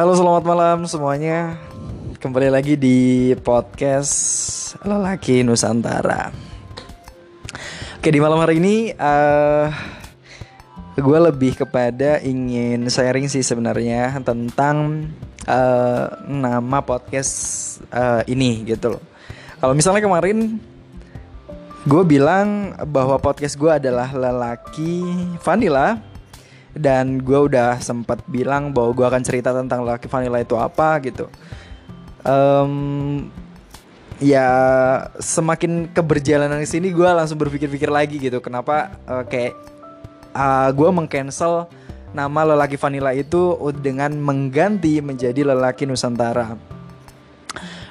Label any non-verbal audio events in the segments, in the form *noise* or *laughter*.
Halo selamat malam semuanya. Kembali lagi di podcast Lelaki Nusantara. Oke di malam hari ini uh, Gue lebih kepada ingin sharing sih sebenarnya Tentang uh, nama podcast uh, ini gitu loh. Kalau misalnya kemarin Gue bilang bahwa podcast gue adalah lelaki vanilla dan gue udah sempat bilang bahwa gue akan cerita tentang laki vanilla itu apa gitu. Um, ya semakin keberjalanan sini gue langsung berpikir-pikir lagi gitu. Kenapa uh, kayak uh, gue mengcancel nama lelaki vanilla itu dengan mengganti menjadi lelaki nusantara.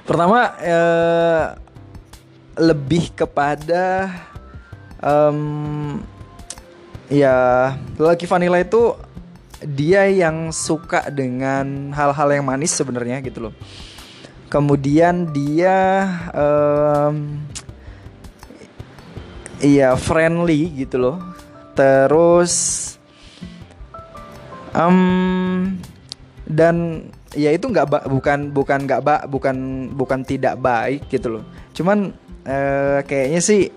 Pertama uh, lebih kepada um, ya lelaki vanilla itu dia yang suka dengan hal-hal yang manis sebenarnya gitu loh. Kemudian dia um, iya friendly gitu loh. Terus um, dan ya itu nggak bukan bukan nggak ba bukan bukan tidak baik gitu loh. Cuman uh, kayaknya sih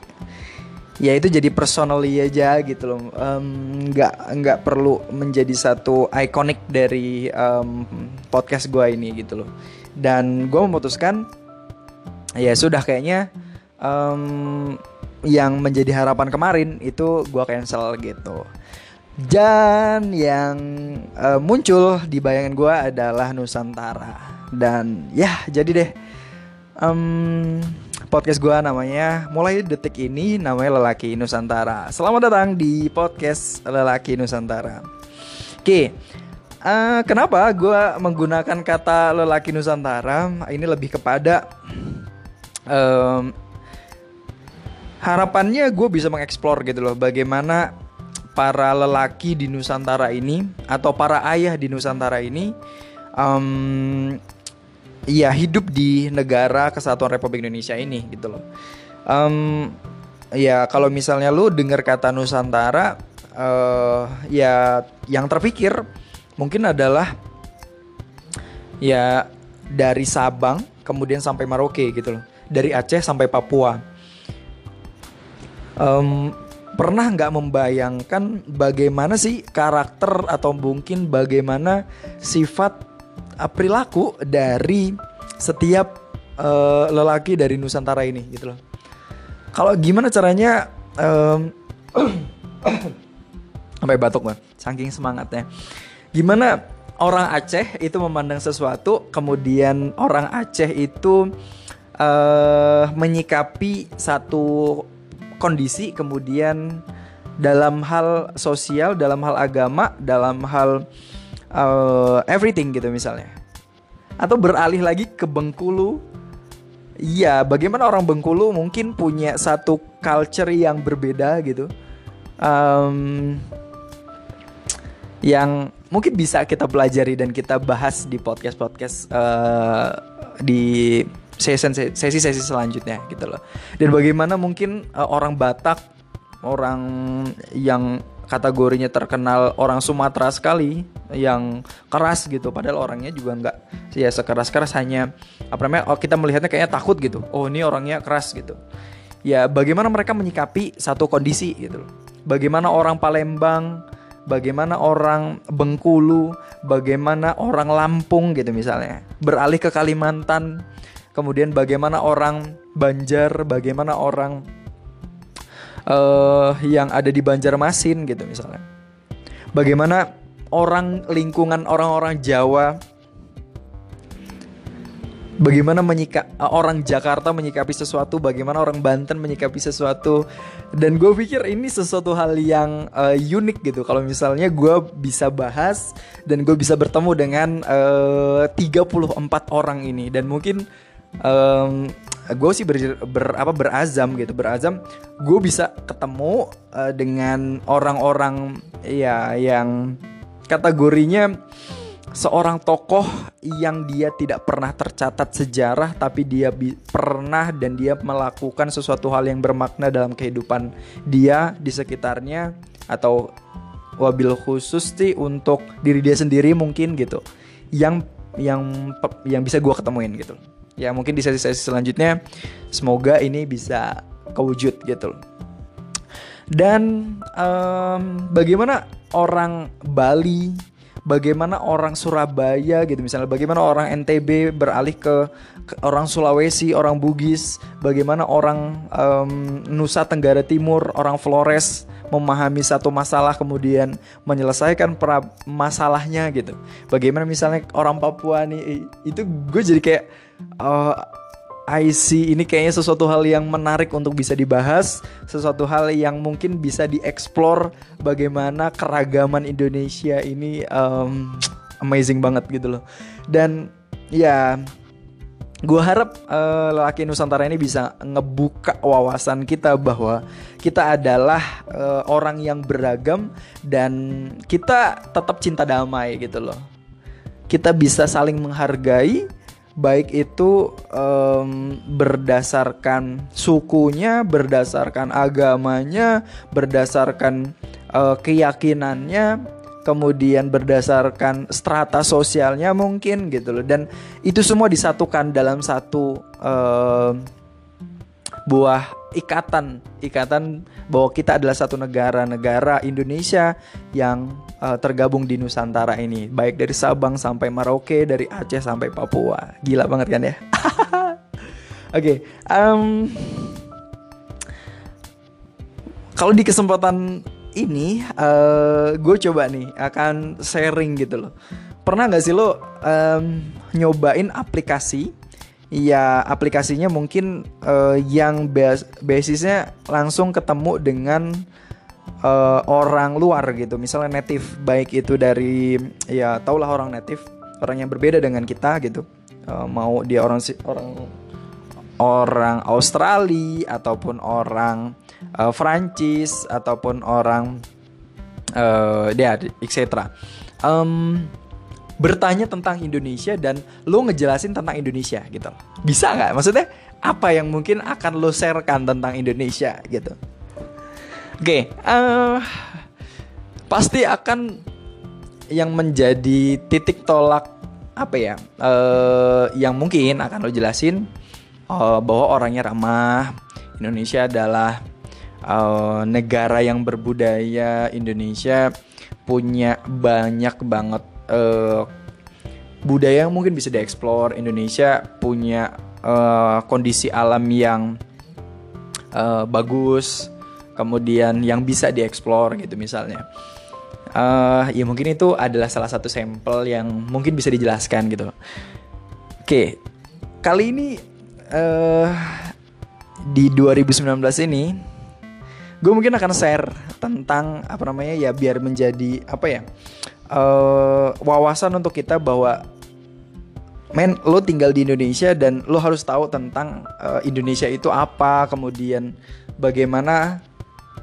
ya itu jadi personally aja gitu loh. Nggak um, nggak perlu menjadi satu ikonik dari um, podcast gue ini gitu loh. Dan gue memutuskan ya sudah kayaknya um, yang menjadi harapan kemarin itu gue cancel gitu. Dan yang uh, muncul di bayangan gue adalah Nusantara. Dan ya jadi deh. Um, podcast gue namanya mulai detik ini namanya Lelaki Nusantara. Selamat datang di podcast Lelaki Nusantara. Oke, uh, kenapa gue menggunakan kata Lelaki Nusantara? Ini lebih kepada um, harapannya gue bisa mengeksplor gitu loh, bagaimana para lelaki di Nusantara ini atau para ayah di Nusantara ini um, Iya hidup di negara kesatuan Republik Indonesia ini gitu loh. Um, ya kalau misalnya lu dengar kata Nusantara, uh, ya yang terpikir mungkin adalah ya dari Sabang kemudian sampai Maroke gitu loh, dari Aceh sampai Papua. Um, pernah nggak membayangkan bagaimana sih karakter atau mungkin bagaimana sifat perilaku dari setiap uh, lelaki dari Nusantara ini gitu loh. Kalau gimana caranya um, *clears throat* sampai batuk banget, saking semangatnya. Gimana orang Aceh itu memandang sesuatu, kemudian orang Aceh itu uh, menyikapi satu kondisi, kemudian dalam hal sosial, dalam hal agama, dalam hal uh, everything gitu misalnya. Atau beralih lagi ke Bengkulu. Iya, bagaimana orang Bengkulu mungkin punya satu culture yang berbeda gitu, um, yang mungkin bisa kita pelajari dan kita bahas di podcast podcast uh, di sesi-sesi selanjutnya gitu loh. Dan bagaimana mungkin uh, orang Batak, orang yang kategorinya terkenal orang Sumatera sekali yang keras gitu. Padahal orangnya juga nggak ya sekeras keras hanya apa namanya oh kita melihatnya kayaknya takut gitu. Oh ini orangnya keras gitu. Ya bagaimana mereka menyikapi satu kondisi gitu bagaimana orang Palembang bagaimana orang Bengkulu bagaimana orang Lampung gitu misalnya. Beralih ke Kalimantan kemudian bagaimana orang Banjar bagaimana orang uh, yang ada di Banjarmasin gitu misalnya. Bagaimana orang lingkungan orang-orang Jawa bagaimana menyika uh, orang Jakarta menyikapi sesuatu, bagaimana orang Banten menyikapi sesuatu, dan gue pikir ini sesuatu hal yang uh, unik gitu. Kalau misalnya gue bisa bahas dan gue bisa bertemu dengan uh, 34 orang ini, dan mungkin um, gue sih ber, ber apa berazam gitu berazam. Gue bisa ketemu uh, dengan orang-orang ya yang kategorinya seorang tokoh yang dia tidak pernah tercatat sejarah tapi dia pernah dan dia melakukan sesuatu hal yang bermakna dalam kehidupan dia di sekitarnya atau wabil khusus sih untuk diri dia sendiri mungkin gitu. Yang yang yang bisa gue ketemuin gitu ya mungkin di sesi-sesi selanjutnya semoga ini bisa kewujud gitu dan um, bagaimana orang Bali bagaimana orang Surabaya gitu misalnya bagaimana orang NTB beralih ke, ke orang Sulawesi orang Bugis bagaimana orang um, Nusa Tenggara Timur orang Flores memahami satu masalah kemudian menyelesaikan pra masalahnya gitu. Bagaimana misalnya orang Papua nih itu gue jadi kayak uh, I see ini kayaknya sesuatu hal yang menarik untuk bisa dibahas, sesuatu hal yang mungkin bisa dieksplor bagaimana keragaman Indonesia ini um, amazing banget gitu loh. Dan ya gue harap uh, lelaki Nusantara ini bisa ngebuka wawasan kita bahwa kita adalah uh, orang yang beragam dan kita tetap cinta damai gitu loh. Kita bisa saling menghargai baik itu um, berdasarkan sukunya, berdasarkan agamanya, berdasarkan uh, keyakinannya, kemudian berdasarkan strata sosialnya mungkin gitu loh. Dan itu semua disatukan dalam satu uh, buah ikatan, ikatan bahwa kita adalah satu negara, negara Indonesia yang uh, tergabung di Nusantara ini, baik dari Sabang sampai Merauke, dari Aceh sampai Papua. Gila banget kan ya? *laughs* Oke, okay, um, kalau di kesempatan ini, uh, gue coba nih akan sharing gitu loh. Pernah nggak sih lo um, nyobain aplikasi? Ya aplikasinya mungkin uh, yang bas basisnya langsung ketemu dengan uh, orang luar gitu. Misalnya native baik itu dari ya taulah orang native orang yang berbeda dengan kita gitu. Uh, mau dia orang orang orang Australia ataupun orang uh, Prancis ataupun orang uh, dia etc um, bertanya tentang Indonesia dan lo ngejelasin tentang Indonesia gitu bisa nggak maksudnya apa yang mungkin akan lo sharekan tentang Indonesia gitu Oke, okay, uh, eh, pasti akan yang menjadi titik tolak apa ya? Uh, yang mungkin akan lo jelasin uh, bahwa orangnya ramah. Indonesia adalah uh, negara yang berbudaya. Indonesia punya banyak banget uh, budaya yang mungkin bisa dieksplor. Indonesia punya uh, kondisi alam yang uh, bagus kemudian yang bisa dieksplor gitu misalnya uh, ya mungkin itu adalah salah satu sampel yang mungkin bisa dijelaskan gitu oke kali ini uh, di 2019 ini gue mungkin akan share tentang apa namanya ya biar menjadi apa ya uh, wawasan untuk kita bahwa men lo tinggal di Indonesia dan lo harus tahu tentang uh, Indonesia itu apa kemudian bagaimana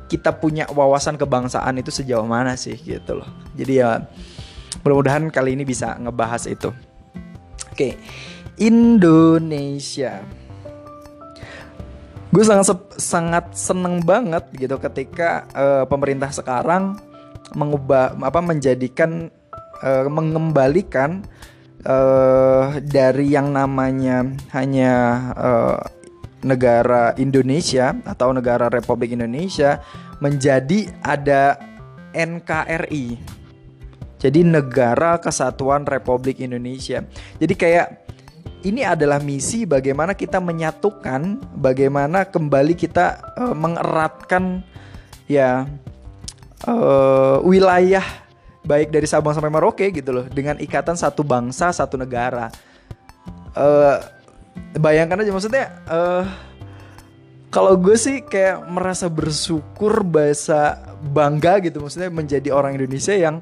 kita punya wawasan kebangsaan itu sejauh mana sih gitu loh. Jadi ya mudah-mudahan kali ini bisa ngebahas itu. Oke, Indonesia. Gue sangat sangat seneng banget gitu ketika uh, pemerintah sekarang mengubah apa menjadikan uh, mengembalikan uh, dari yang namanya hanya uh, negara Indonesia atau negara Republik Indonesia menjadi ada NKRI. Jadi Negara Kesatuan Republik Indonesia. Jadi kayak ini adalah misi bagaimana kita menyatukan, bagaimana kembali kita uh, mengeratkan ya uh, wilayah baik dari Sabang sampai Merauke gitu loh dengan ikatan satu bangsa, satu negara. Uh, bayangkan aja maksudnya uh, kalau gue sih kayak merasa bersyukur bahasa bangga gitu maksudnya menjadi orang Indonesia yang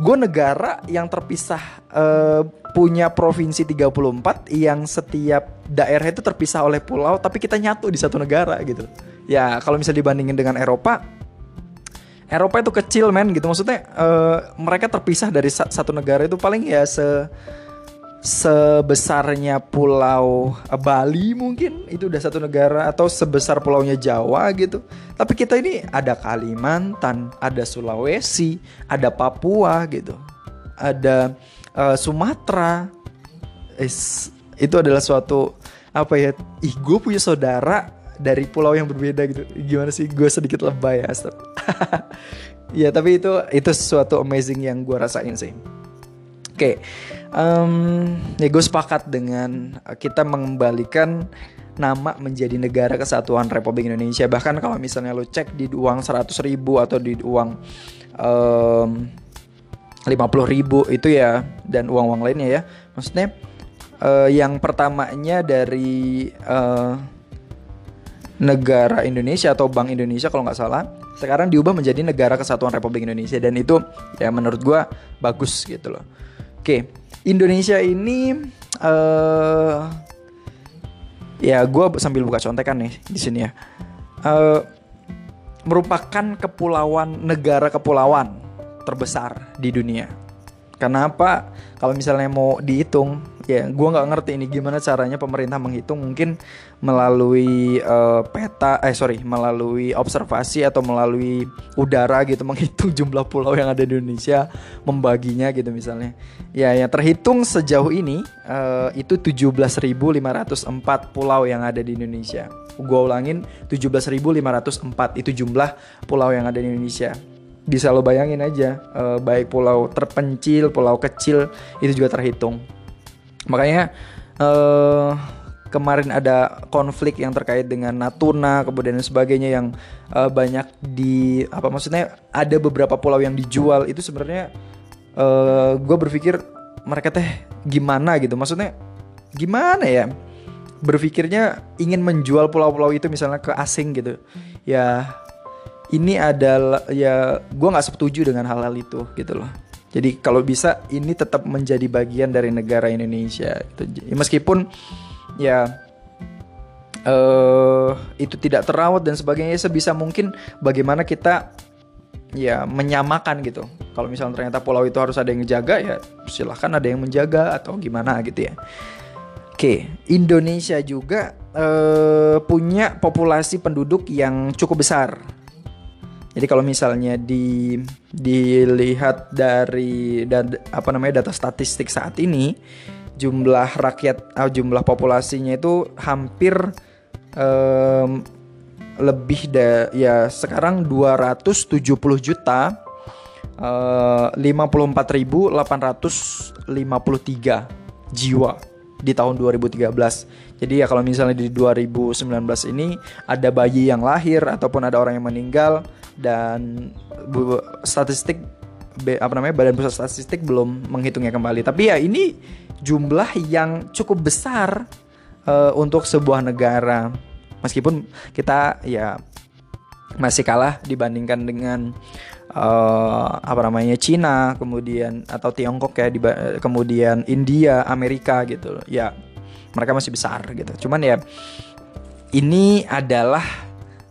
gue negara yang terpisah uh, punya provinsi 34 yang setiap daerah itu terpisah oleh pulau tapi kita nyatu di satu negara gitu ya kalau misalnya dibandingin dengan Eropa Eropa itu kecil men gitu. Maksudnya uh, mereka terpisah dari satu negara itu paling ya se sebesarnya pulau Bali mungkin itu udah satu negara atau sebesar pulaunya Jawa gitu. Tapi kita ini ada Kalimantan, ada Sulawesi, ada Papua gitu. Ada uh, Sumatera. Is, itu adalah suatu apa ya ih gue punya saudara dari pulau yang berbeda gitu. Gimana sih? Gue sedikit lebay ya *laughs* ya tapi itu itu sesuatu amazing yang gue rasain sih oke okay. um, ya gue sepakat dengan kita mengembalikan nama menjadi negara kesatuan Republik Indonesia bahkan kalau misalnya lo cek di uang 100 ribu atau di uang um, 50 ribu itu ya dan uang-uang lainnya ya maksudnya uh, yang pertamanya dari uh, negara Indonesia atau Bank Indonesia kalau nggak salah sekarang diubah menjadi negara kesatuan Republik Indonesia dan itu ya menurut gue bagus gitu loh oke Indonesia ini uh, ya gue sambil buka contekan nih di sini ya uh, merupakan kepulauan negara kepulauan terbesar di dunia Kenapa? Kalau misalnya mau dihitung, ya gue nggak ngerti ini gimana caranya pemerintah menghitung. Mungkin melalui uh, peta, eh sorry, melalui observasi atau melalui udara gitu *laughs* menghitung jumlah pulau yang ada di Indonesia, membaginya gitu misalnya. Ya, yang terhitung sejauh ini uh, itu 17.504 pulau yang ada di Indonesia. Gue ulangin 17.504 itu jumlah pulau yang ada di Indonesia bisa lo bayangin aja uh, baik pulau terpencil pulau kecil itu juga terhitung makanya uh, kemarin ada konflik yang terkait dengan Natuna kemudian dan sebagainya yang uh, banyak di apa maksudnya ada beberapa pulau yang dijual. Itu sebenarnya uh, gue berpikir mereka teh gimana gitu. Maksudnya gimana ya? Berpikirnya ingin menjual pulau-pulau itu misalnya ke asing gitu. Ya ini adalah ya gue nggak setuju dengan hal-hal itu gitu loh. Jadi kalau bisa ini tetap menjadi bagian dari negara Indonesia itu meskipun ya. Uh, itu tidak terawat dan sebagainya. Sebisa mungkin bagaimana kita ya menyamakan gitu. Kalau misalnya ternyata pulau itu harus ada yang menjaga ya silahkan ada yang menjaga atau gimana gitu ya. Oke, Indonesia juga uh, punya populasi penduduk yang cukup besar. Jadi kalau misalnya di dilihat dari dan apa namanya data statistik saat ini jumlah rakyat uh, jumlah populasinya itu hampir um, lebih da ya sekarang 270 juta uh, 54.853 jiwa di tahun 2013. Jadi ya kalau misalnya di 2019 ini ada bayi yang lahir ataupun ada orang yang meninggal dan statistik apa namanya Badan Pusat Statistik belum menghitungnya kembali. Tapi ya ini jumlah yang cukup besar uh, untuk sebuah negara. Meskipun kita ya masih kalah dibandingkan dengan uh, apa namanya Cina, kemudian atau Tiongkok ya, di, kemudian India, Amerika gitu. Ya mereka masih besar gitu. Cuman ya ini adalah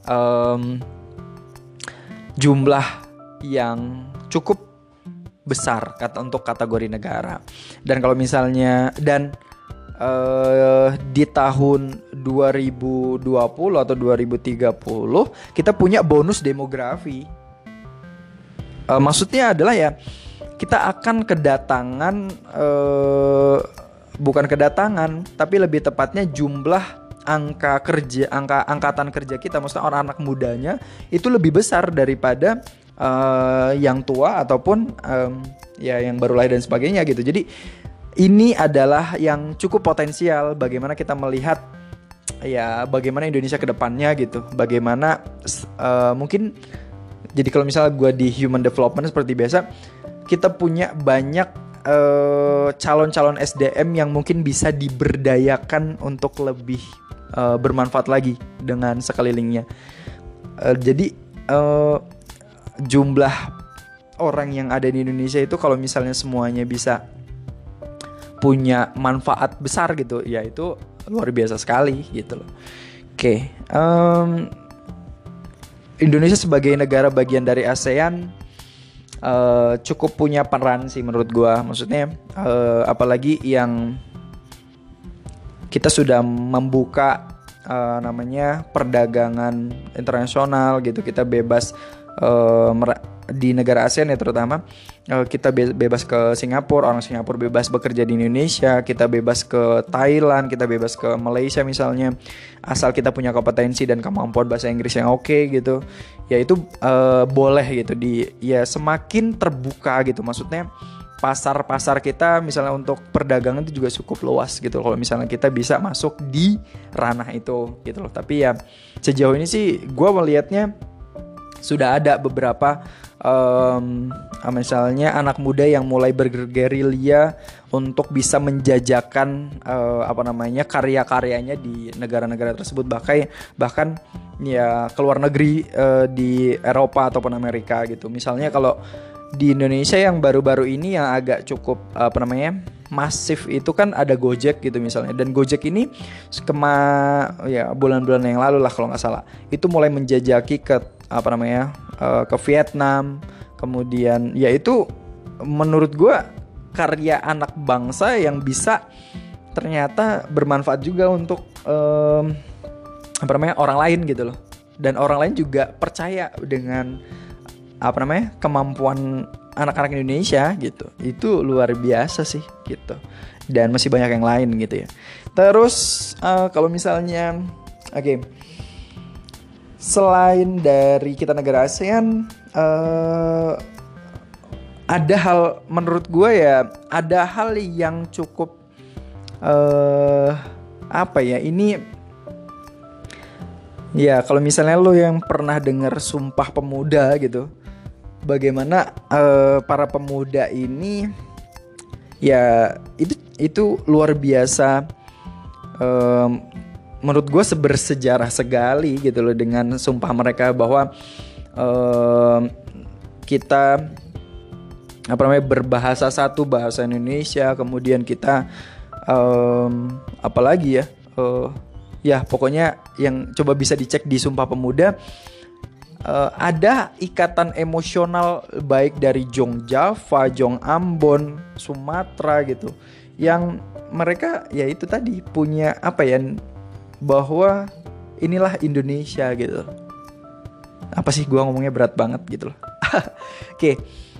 um, jumlah yang cukup besar kata untuk kategori negara. Dan kalau misalnya dan uh, di tahun 2020 atau 2030 kita punya bonus demografi. Uh, maksudnya adalah ya kita akan kedatangan uh, bukan kedatangan tapi lebih tepatnya jumlah angka kerja angka angkatan kerja kita maksudnya orang anak mudanya itu lebih besar daripada uh, yang tua ataupun um, ya yang baru lahir dan sebagainya gitu jadi ini adalah yang cukup potensial bagaimana kita melihat ya bagaimana Indonesia ke depannya gitu bagaimana uh, mungkin jadi kalau misalnya gue di human development seperti biasa kita punya banyak calon-calon uh, SDM yang mungkin bisa diberdayakan untuk lebih uh, bermanfaat lagi dengan sekelilingnya. Uh, jadi uh, jumlah orang yang ada di Indonesia itu kalau misalnya semuanya bisa punya manfaat besar gitu, ya itu luar biasa sekali gitu loh. Oke, okay. um, Indonesia sebagai negara bagian dari ASEAN uh, cukup punya peran sih menurut gua. Maksudnya uh, apalagi yang kita sudah membuka uh, namanya perdagangan internasional gitu kita bebas uh, di negara ASEAN ya terutama uh, kita be bebas ke Singapura orang Singapura bebas bekerja di Indonesia kita bebas ke Thailand kita bebas ke Malaysia misalnya asal kita punya kompetensi dan kemampuan bahasa Inggris yang oke okay, gitu ya itu uh, boleh gitu di ya semakin terbuka gitu. Maksudnya pasar-pasar kita misalnya untuk perdagangan itu juga cukup luas gitu kalau misalnya kita bisa masuk di ranah itu gitu loh. Tapi ya sejauh ini sih gue melihatnya sudah ada beberapa um, misalnya anak muda yang mulai bergerilya untuk bisa menjajakan uh, apa namanya karya-karyanya di negara-negara tersebut. Bahkan bahkan ya keluar negeri uh, di Eropa ataupun Amerika gitu. Misalnya kalau di Indonesia yang baru-baru ini yang agak cukup apa namanya masif itu kan ada Gojek gitu misalnya. Dan Gojek ini kema ya bulan-bulan yang lalu lah kalau nggak salah. Itu mulai menjajaki ke apa namanya uh, ke Vietnam. Kemudian ya itu menurut gue karya anak bangsa yang bisa ternyata bermanfaat juga untuk um, apa namanya orang lain gitu loh. Dan orang lain juga percaya dengan apa namanya kemampuan anak-anak Indonesia gitu. Itu luar biasa sih gitu. Dan masih banyak yang lain gitu ya. Terus uh, kalau misalnya oke. Okay, selain dari kita negara ASEAN uh, ada hal menurut gue ya ada hal yang cukup uh, apa ya ini ya kalau misalnya lo yang pernah dengar sumpah pemuda gitu bagaimana uh, para pemuda ini ya itu itu luar biasa um, menurut gue sebersejarah sekali gitu loh dengan sumpah mereka bahwa um, kita apa namanya berbahasa satu bahasa Indonesia kemudian kita um, apalagi ya uh, ya pokoknya yang coba bisa dicek di sumpah pemuda uh, ada ikatan emosional baik dari Jong Java, Jong Ambon, Sumatera gitu yang mereka ya itu tadi punya apa ya bahwa inilah Indonesia gitu. Apa sih gua ngomongnya berat banget gitu loh. *laughs* Oke. okay.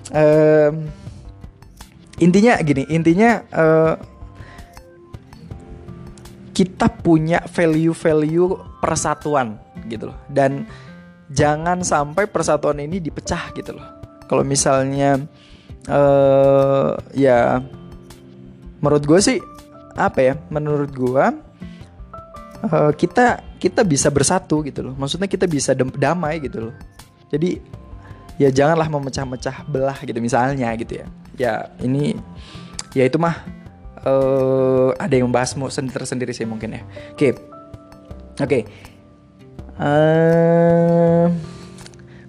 Um, intinya gini, intinya uh, kita punya value-value persatuan gitu loh. Dan jangan sampai persatuan ini dipecah gitu loh. Kalau misalnya uh, ya menurut gue sih apa ya menurut gue uh, kita kita bisa bersatu gitu loh. Maksudnya kita bisa damai gitu loh. Jadi ya janganlah memecah-mecah belah gitu misalnya gitu ya. Ya ini ya itu mah uh, ada yang membahasmu sendiri tersendiri sih mungkin ya. Oke. Okay. oke. okay. Uh,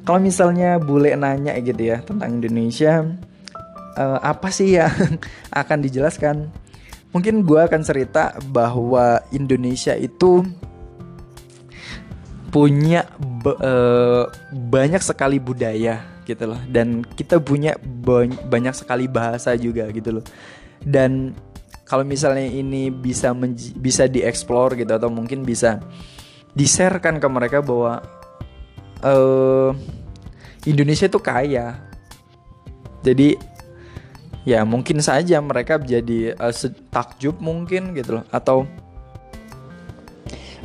kalau misalnya bule nanya gitu ya tentang Indonesia, uh, apa sih yang *laughs* akan dijelaskan? Mungkin gue akan cerita bahwa Indonesia itu punya uh, banyak sekali budaya gitu loh dan kita punya banyak sekali bahasa juga gitu loh dan kalau misalnya ini bisa bisa dieksplor gitu atau mungkin bisa diserkan ke mereka bahwa uh, Indonesia itu kaya. Jadi ya mungkin saja mereka jadi uh, takjub mungkin gitu loh atau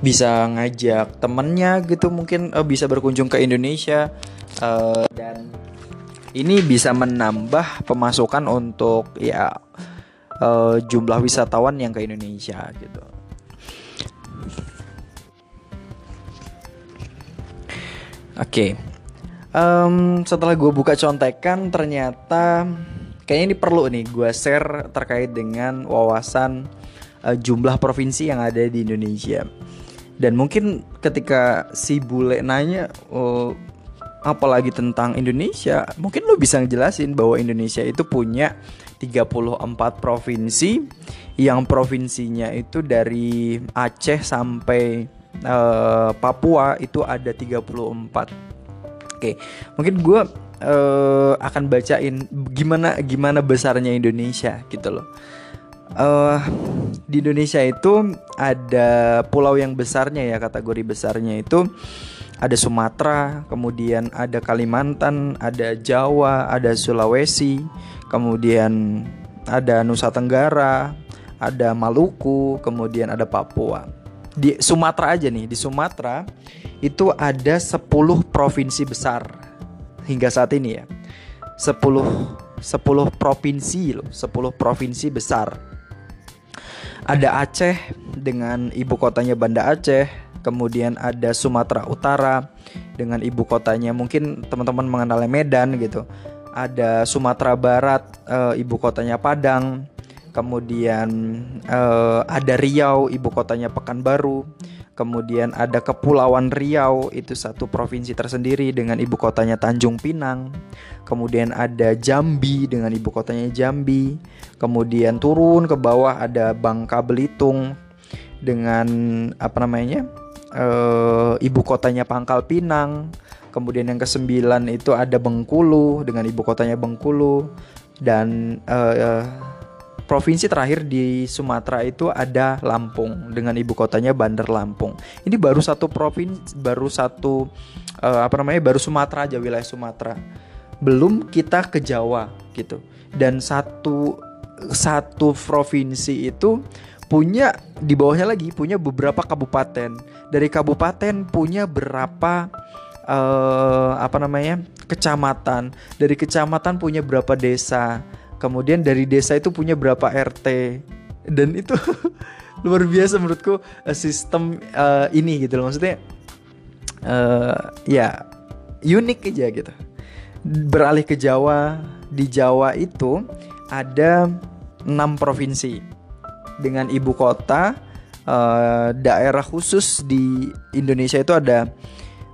bisa ngajak temennya gitu mungkin uh, bisa berkunjung ke Indonesia uh, dan ini bisa menambah pemasukan untuk ya uh, jumlah wisatawan yang ke Indonesia gitu. Oke. Okay. Um, setelah gue buka contekan ternyata kayaknya ini perlu nih gue share terkait dengan wawasan uh, jumlah provinsi yang ada di Indonesia. Dan mungkin ketika si bule nanya oh, apalagi tentang Indonesia, mungkin lo bisa ngejelasin bahwa Indonesia itu punya 34 provinsi yang provinsinya itu dari Aceh sampai uh, Papua itu ada 34 oke mungkin gue uh, akan bacain gimana gimana besarnya Indonesia gitu loh uh, di Indonesia itu ada pulau yang besarnya ya kategori besarnya itu ada Sumatera, kemudian ada Kalimantan, ada Jawa, ada Sulawesi, kemudian ada Nusa Tenggara, ada Maluku, kemudian ada Papua. Di Sumatera aja nih, di Sumatera itu ada 10 provinsi besar hingga saat ini ya. 10 10 provinsi loh, 10 provinsi besar. Ada Aceh dengan ibu kotanya Banda Aceh, kemudian ada Sumatera Utara dengan ibu kotanya mungkin teman-teman mengenalnya Medan gitu. Ada Sumatera Barat, e, ibu kotanya Padang. Kemudian e, ada Riau, ibu kotanya Pekanbaru. Kemudian ada Kepulauan Riau, itu satu provinsi tersendiri dengan ibu kotanya Tanjung Pinang. Kemudian ada Jambi dengan ibu kotanya Jambi. Kemudian turun ke bawah ada Bangka Belitung dengan apa namanya? uh, ibu kotanya Pangkal Pinang. Kemudian yang kesembilan itu ada Bengkulu dengan ibu kotanya Bengkulu dan uh, provinsi terakhir di Sumatera itu ada Lampung dengan ibu kotanya Bandar Lampung. Ini baru satu provinsi, baru satu uh, apa namanya, baru Sumatera aja wilayah Sumatera. Belum kita ke Jawa gitu. Dan satu satu provinsi itu punya di bawahnya lagi punya beberapa kabupaten. Dari kabupaten punya berapa uh, apa namanya? kecamatan. Dari kecamatan punya berapa desa. Kemudian dari desa itu punya berapa RT. Dan itu *laughs* luar biasa menurutku uh, sistem uh, ini gitu loh. Maksudnya uh, ya unik aja gitu. Beralih ke Jawa, di Jawa itu ada enam provinsi dengan ibu kota uh, daerah khusus di Indonesia itu ada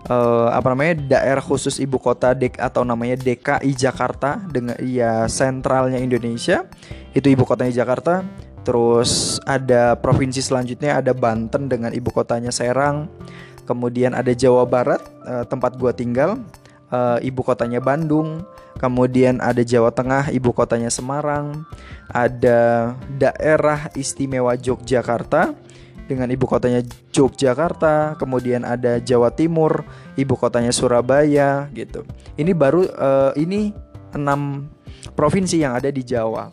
uh, apa namanya daerah khusus ibu kota dek atau namanya DKI Jakarta dengan ya sentralnya Indonesia. Itu ibu kotanya Jakarta. Terus ada provinsi selanjutnya ada Banten dengan ibu kotanya Serang. Kemudian ada Jawa Barat uh, tempat gua tinggal uh, ibu kotanya Bandung. Kemudian ada Jawa Tengah, ibu kotanya Semarang. Ada daerah istimewa Yogyakarta dengan ibu kotanya Yogyakarta. Kemudian ada Jawa Timur, ibu kotanya Surabaya gitu. Ini baru uh, ini enam provinsi yang ada di Jawa.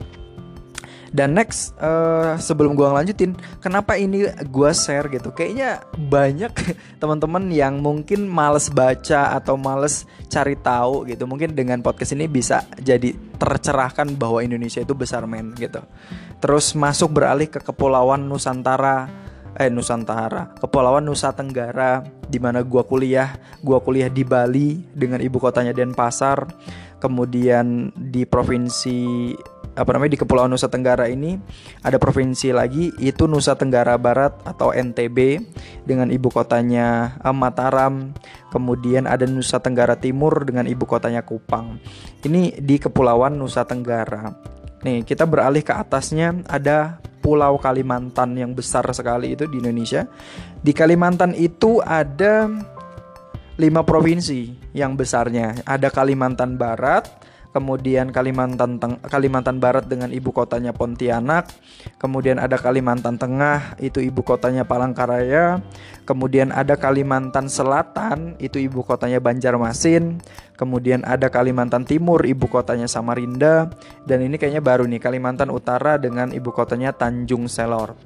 Dan next uh, sebelum gua ngelanjutin, kenapa ini gua share gitu? Kayaknya banyak *laughs* teman-teman yang mungkin males baca atau males cari tahu gitu. Mungkin dengan podcast ini bisa jadi tercerahkan bahwa Indonesia itu besar men gitu. Terus masuk beralih ke kepulauan Nusantara eh Nusantara, Kepulauan Nusa Tenggara di mana gua kuliah, gua kuliah di Bali dengan ibu kotanya Denpasar. Kemudian di provinsi apa namanya di Kepulauan Nusa Tenggara ini ada provinsi lagi itu Nusa Tenggara Barat atau NTB dengan ibu kotanya uh, Mataram. Kemudian ada Nusa Tenggara Timur dengan ibu kotanya Kupang. Ini di Kepulauan Nusa Tenggara. Nih, kita beralih ke atasnya ada Pulau Kalimantan yang besar sekali itu di Indonesia. Di Kalimantan itu ada lima provinsi yang besarnya. Ada Kalimantan Barat, kemudian Kalimantan Teng Kalimantan Barat dengan ibu kotanya Pontianak, kemudian ada Kalimantan Tengah itu ibu kotanya Palangkaraya, kemudian ada Kalimantan Selatan itu ibu kotanya Banjarmasin, kemudian ada Kalimantan Timur ibu kotanya Samarinda dan ini kayaknya baru nih Kalimantan Utara dengan ibu kotanya Tanjung Selor.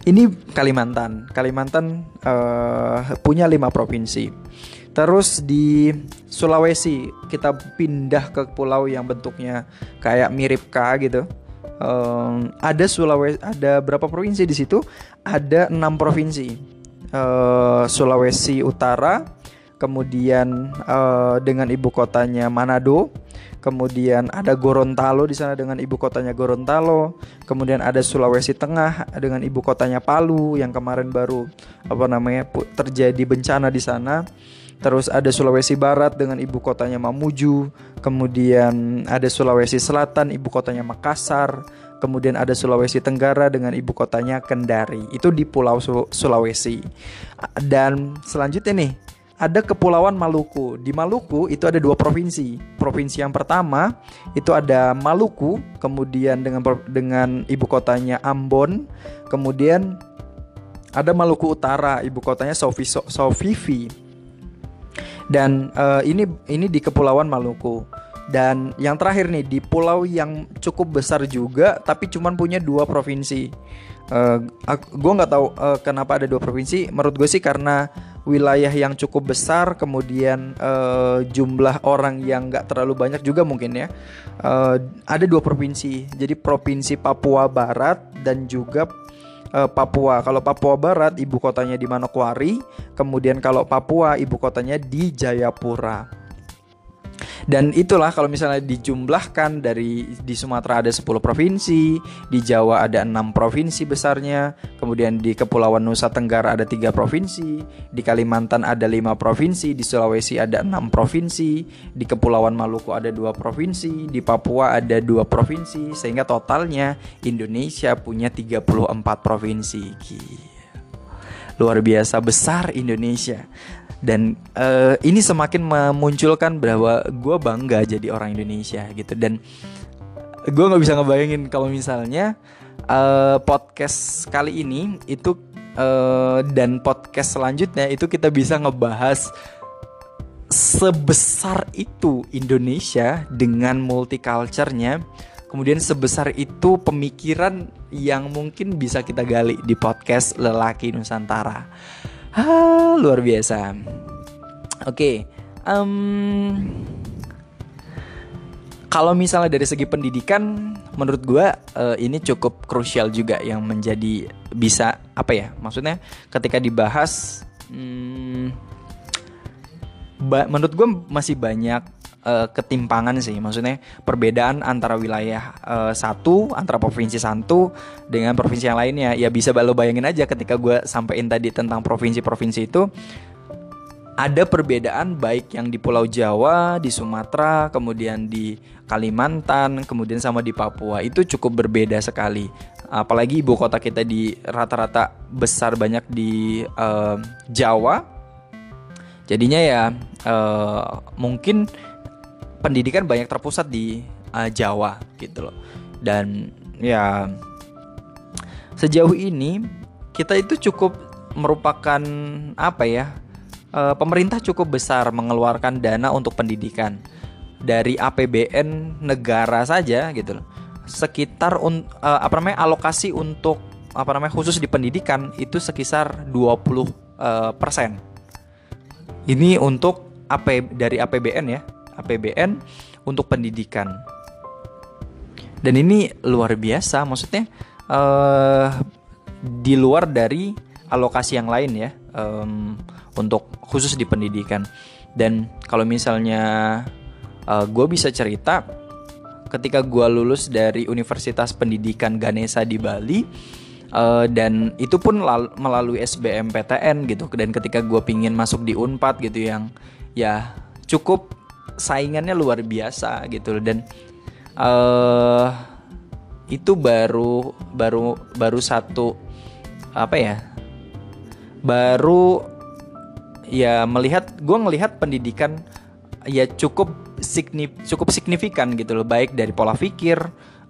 Ini Kalimantan. Kalimantan uh, punya lima provinsi. Terus di Sulawesi kita pindah ke pulau yang bentuknya kayak mirip K gitu. Um, ada Sulawesi, ada berapa provinsi di situ? Ada enam provinsi. Uh, Sulawesi Utara, kemudian uh, dengan ibu kotanya Manado, kemudian ada Gorontalo di sana dengan ibu kotanya Gorontalo, kemudian ada Sulawesi Tengah dengan ibu kotanya Palu yang kemarin baru apa namanya terjadi bencana di sana. Terus ada Sulawesi Barat dengan ibu kotanya Mamuju, kemudian ada Sulawesi Selatan ibu kotanya Makassar, kemudian ada Sulawesi Tenggara dengan ibu kotanya Kendari. Itu di Pulau Sulawesi. Dan selanjutnya nih, ada Kepulauan Maluku. Di Maluku itu ada dua provinsi. Provinsi yang pertama itu ada Maluku, kemudian dengan dengan ibu kotanya Ambon, kemudian ada Maluku Utara, ibu kotanya Sofivi. Dan uh, ini ini di Kepulauan Maluku. Dan yang terakhir nih di pulau yang cukup besar juga, tapi cuman punya dua provinsi. Uh, gue nggak tahu uh, kenapa ada dua provinsi. Menurut gue sih karena wilayah yang cukup besar, kemudian uh, jumlah orang yang nggak terlalu banyak juga mungkin ya. Uh, ada dua provinsi. Jadi provinsi Papua Barat dan juga uh, Papua. Kalau Papua Barat ibu kotanya di Manokwari, kemudian kalau Papua ibu kotanya di Jayapura. Dan itulah kalau misalnya dijumlahkan dari di Sumatera ada 10 provinsi, di Jawa ada enam provinsi besarnya, kemudian di Kepulauan Nusa Tenggara ada tiga provinsi, di Kalimantan ada lima provinsi, di Sulawesi ada enam provinsi, di Kepulauan Maluku ada dua provinsi, di Papua ada dua provinsi, sehingga totalnya Indonesia punya 34 provinsi. Luar biasa besar Indonesia dan uh, ini semakin memunculkan bahwa gue bangga jadi orang Indonesia gitu. Dan gue nggak bisa ngebayangin kalau misalnya uh, podcast kali ini itu uh, dan podcast selanjutnya itu kita bisa ngebahas sebesar itu Indonesia dengan multiculturenya. Kemudian sebesar itu pemikiran yang mungkin bisa kita gali di podcast lelaki Nusantara Ha, luar biasa. Oke, okay, um, kalau misalnya dari segi pendidikan, menurut gue uh, ini cukup krusial juga yang menjadi bisa apa ya? Maksudnya ketika dibahas, hmm, menurut gue masih banyak uh, ketimpangan sih maksudnya perbedaan antara wilayah uh, satu antara provinsi satu dengan provinsi yang lainnya ya bisa lo bayangin aja ketika gue sampaikan tadi tentang provinsi-provinsi itu ada perbedaan baik yang di Pulau Jawa, di Sumatera, kemudian di Kalimantan, kemudian sama di Papua itu cukup berbeda sekali. Apalagi ibu kota kita di rata-rata besar banyak di uh, Jawa. Jadinya ya uh, mungkin pendidikan banyak terpusat di uh, Jawa gitu loh. Dan ya sejauh ini kita itu cukup merupakan apa ya? Uh, pemerintah cukup besar mengeluarkan dana untuk pendidikan dari APBN negara saja gitu loh. Sekitar un, uh, apa namanya alokasi untuk apa namanya khusus di pendidikan itu sekitar 20 uh, persen. Ini untuk AP dari APBN ya APBN untuk pendidikan. Dan ini luar biasa, maksudnya uh, di luar dari alokasi yang lain ya um, untuk khusus di pendidikan. Dan kalau misalnya uh, gue bisa cerita, ketika gue lulus dari Universitas Pendidikan Ganesa di Bali, uh, dan itu pun melalui SBMPTN gitu. Dan ketika gue pingin masuk di Unpad gitu yang ya cukup saingannya luar biasa gitu dan uh, itu baru baru baru satu apa ya baru ya melihat gue ngelihat pendidikan ya cukup signif cukup signifikan gitu loh. Baik dari pola pikir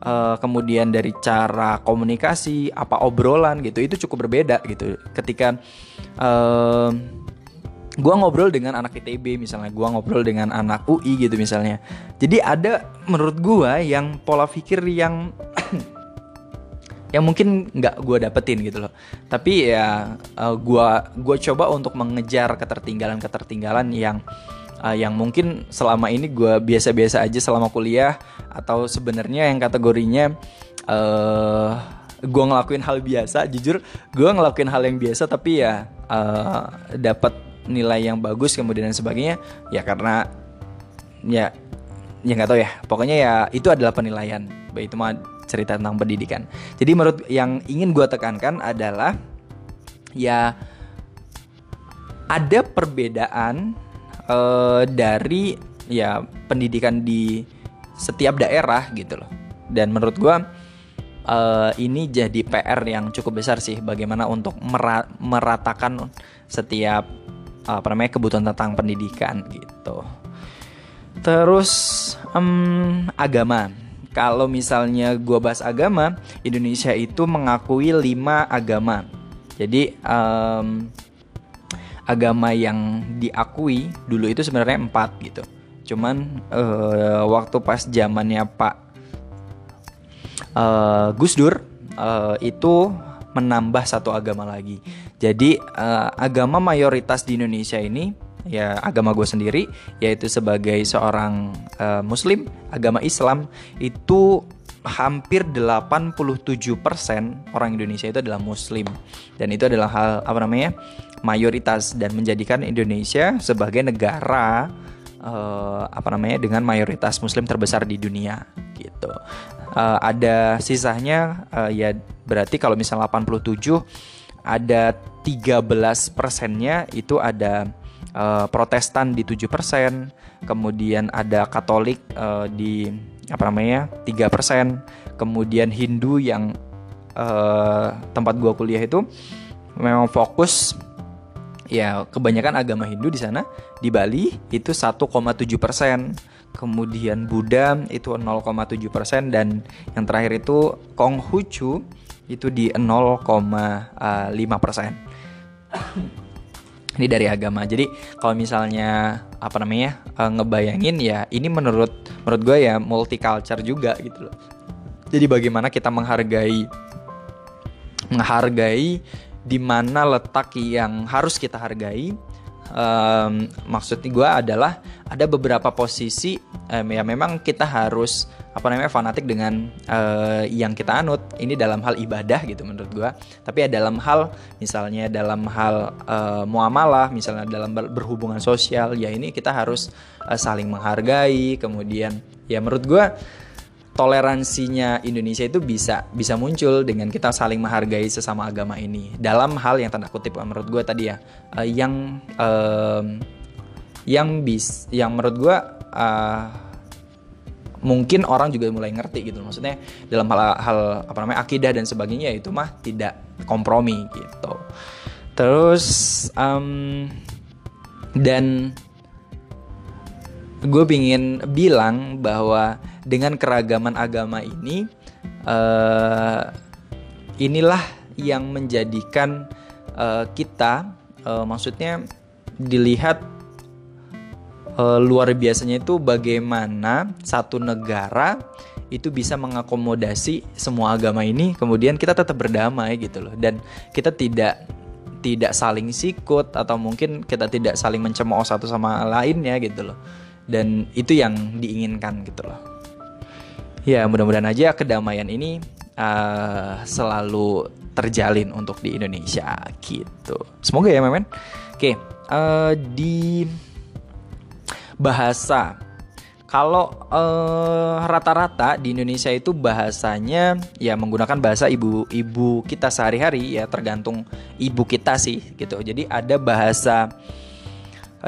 uh, kemudian dari cara komunikasi apa obrolan gitu. Itu cukup berbeda gitu. Ketika uh, gua ngobrol dengan anak ITB misalnya. Gua ngobrol dengan anak UI gitu misalnya. Jadi ada menurut gua yang pola pikir yang *clears throat* yang mungkin nggak gue dapetin gitu loh. Tapi ya uh, gua gue coba untuk mengejar ketertinggalan ketertinggalan yang uh, yang mungkin selama ini gue biasa-biasa aja selama kuliah atau sebenarnya yang kategorinya uh, gue ngelakuin hal biasa. Jujur gue ngelakuin hal yang biasa tapi ya uh, dapat nilai yang bagus kemudian dan sebagainya ya karena ya ya nggak tahu ya. Pokoknya ya itu adalah penilaian baik itu mah cerita tentang pendidikan. Jadi menurut yang ingin gue tekankan adalah ya ada perbedaan uh, dari ya pendidikan di setiap daerah gitu loh. Dan menurut gue uh, ini jadi PR yang cukup besar sih bagaimana untuk meratakan setiap apa namanya kebutuhan tentang pendidikan gitu. Terus um, agama. Kalau misalnya gue bahas agama, Indonesia itu mengakui lima agama. Jadi um, agama yang diakui dulu itu sebenarnya empat gitu cuman uh, waktu pas zamannya Pak uh, Gus Dur uh, itu menambah satu agama lagi jadi uh, agama mayoritas di Indonesia ini ya agama gue sendiri yaitu sebagai seorang uh, muslim agama Islam itu hampir 87% orang Indonesia itu adalah muslim dan itu adalah hal apa namanya mayoritas dan menjadikan Indonesia sebagai negara uh, apa namanya dengan mayoritas muslim terbesar di dunia gitu. Uh, ada sisanya uh, ya berarti kalau misalnya 87 ada 13 persennya itu ada uh, Protestan di 7 persen, kemudian ada Katolik uh, di apa namanya tiga persen kemudian Hindu yang uh, tempat gua kuliah itu memang fokus ya kebanyakan agama Hindu di sana. Di Bali itu 1,7 persen kemudian Buddha itu 0,7 persen dan yang terakhir itu Konghucu itu di 0,5 persen. Ini dari agama. Jadi kalau misalnya apa namanya uh, ngebayangin ya ini menurut menurut gue ya multicultural juga gitu loh. Jadi bagaimana kita menghargai menghargai di mana letak yang harus kita hargai um, maksud gue adalah ada beberapa posisi um, ya memang kita harus apa namanya fanatik dengan uh, yang kita anut. Ini dalam hal ibadah gitu menurut gue tapi ya dalam hal misalnya dalam hal uh, muamalah misalnya dalam berhubungan sosial ya ini kita harus uh, saling menghargai. Kemudian ya menurut gue toleransinya Indonesia itu bisa bisa muncul dengan kita saling menghargai sesama agama ini. Dalam hal yang tanda kutip menurut gue tadi ya uh, yang uh, yang bis yang menurut gue uh, mungkin orang juga mulai ngerti gitu maksudnya dalam hal hal apa namanya akidah dan sebagainya itu mah tidak kompromi gitu. Terus um, dan gue pingin bilang bahwa dengan keragaman agama ini uh, inilah yang menjadikan uh, kita uh, maksudnya dilihat uh, luar biasanya itu bagaimana satu negara itu bisa mengakomodasi semua agama ini kemudian kita tetap berdamai gitu loh. Dan kita tidak tidak saling sikut atau mungkin kita tidak saling mencemooh satu sama lainnya gitu loh dan itu yang diinginkan gitu loh. Ya mudah-mudahan aja kedamaian ini uh, selalu terjalin untuk di Indonesia gitu. Semoga ya memen. Oke uh, di bahasa. Kalau uh, rata-rata di Indonesia itu bahasanya ya menggunakan bahasa ibu ibu kita sehari-hari ya tergantung ibu kita sih gitu. Jadi ada bahasa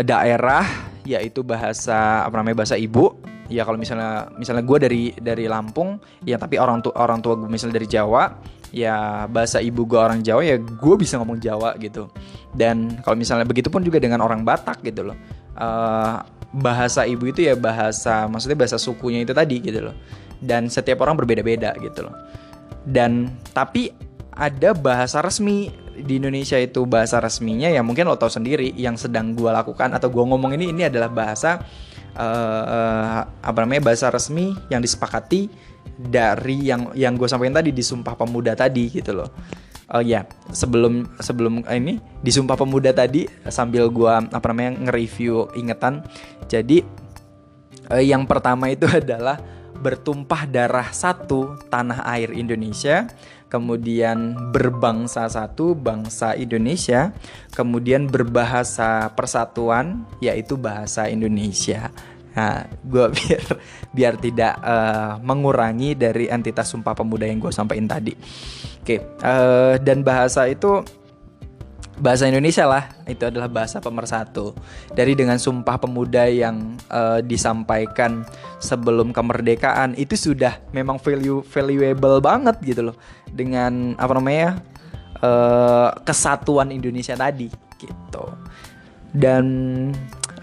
daerah yaitu bahasa apa namanya bahasa ibu. Ya kalau misalnya misalnya gue dari dari Lampung ya tapi orang tua orang tua gue misalnya dari Jawa ya bahasa ibu gue orang Jawa ya gue bisa ngomong Jawa gitu. Dan kalau misalnya begitu pun juga dengan orang Batak gitu loh. Uh, bahasa ibu itu ya bahasa maksudnya bahasa sukunya itu tadi gitu loh dan setiap orang berbeda-beda gitu loh dan tapi ada bahasa resmi di Indonesia itu bahasa resminya ya mungkin lo tau sendiri yang sedang gue lakukan atau gue ngomong ini ini adalah bahasa uh, uh, apa namanya bahasa resmi yang disepakati dari yang yang gue sampaikan tadi di Sumpah Pemuda tadi gitu loh. Oh ya sebelum sebelum ini di Sumpah Pemuda tadi sambil gua apa namanya nge-review ingetan. Jadi eh, yang pertama itu *laughs* adalah bertumpah darah satu tanah air Indonesia kemudian berbangsa satu bangsa Indonesia kemudian berbahasa persatuan yaitu bahasa Indonesia Nah, gue *laughs* biar biar tidak uh, mengurangi dari entitas Sumpah Pemuda yang gue sampaikan tadi. Oke, uh, dan bahasa itu bahasa Indonesia lah itu adalah bahasa pemersatu. Dari dengan sumpah pemuda yang uh, disampaikan sebelum kemerdekaan itu sudah memang value valuable banget gitu loh. Dengan apa namanya uh, kesatuan Indonesia tadi gitu. Dan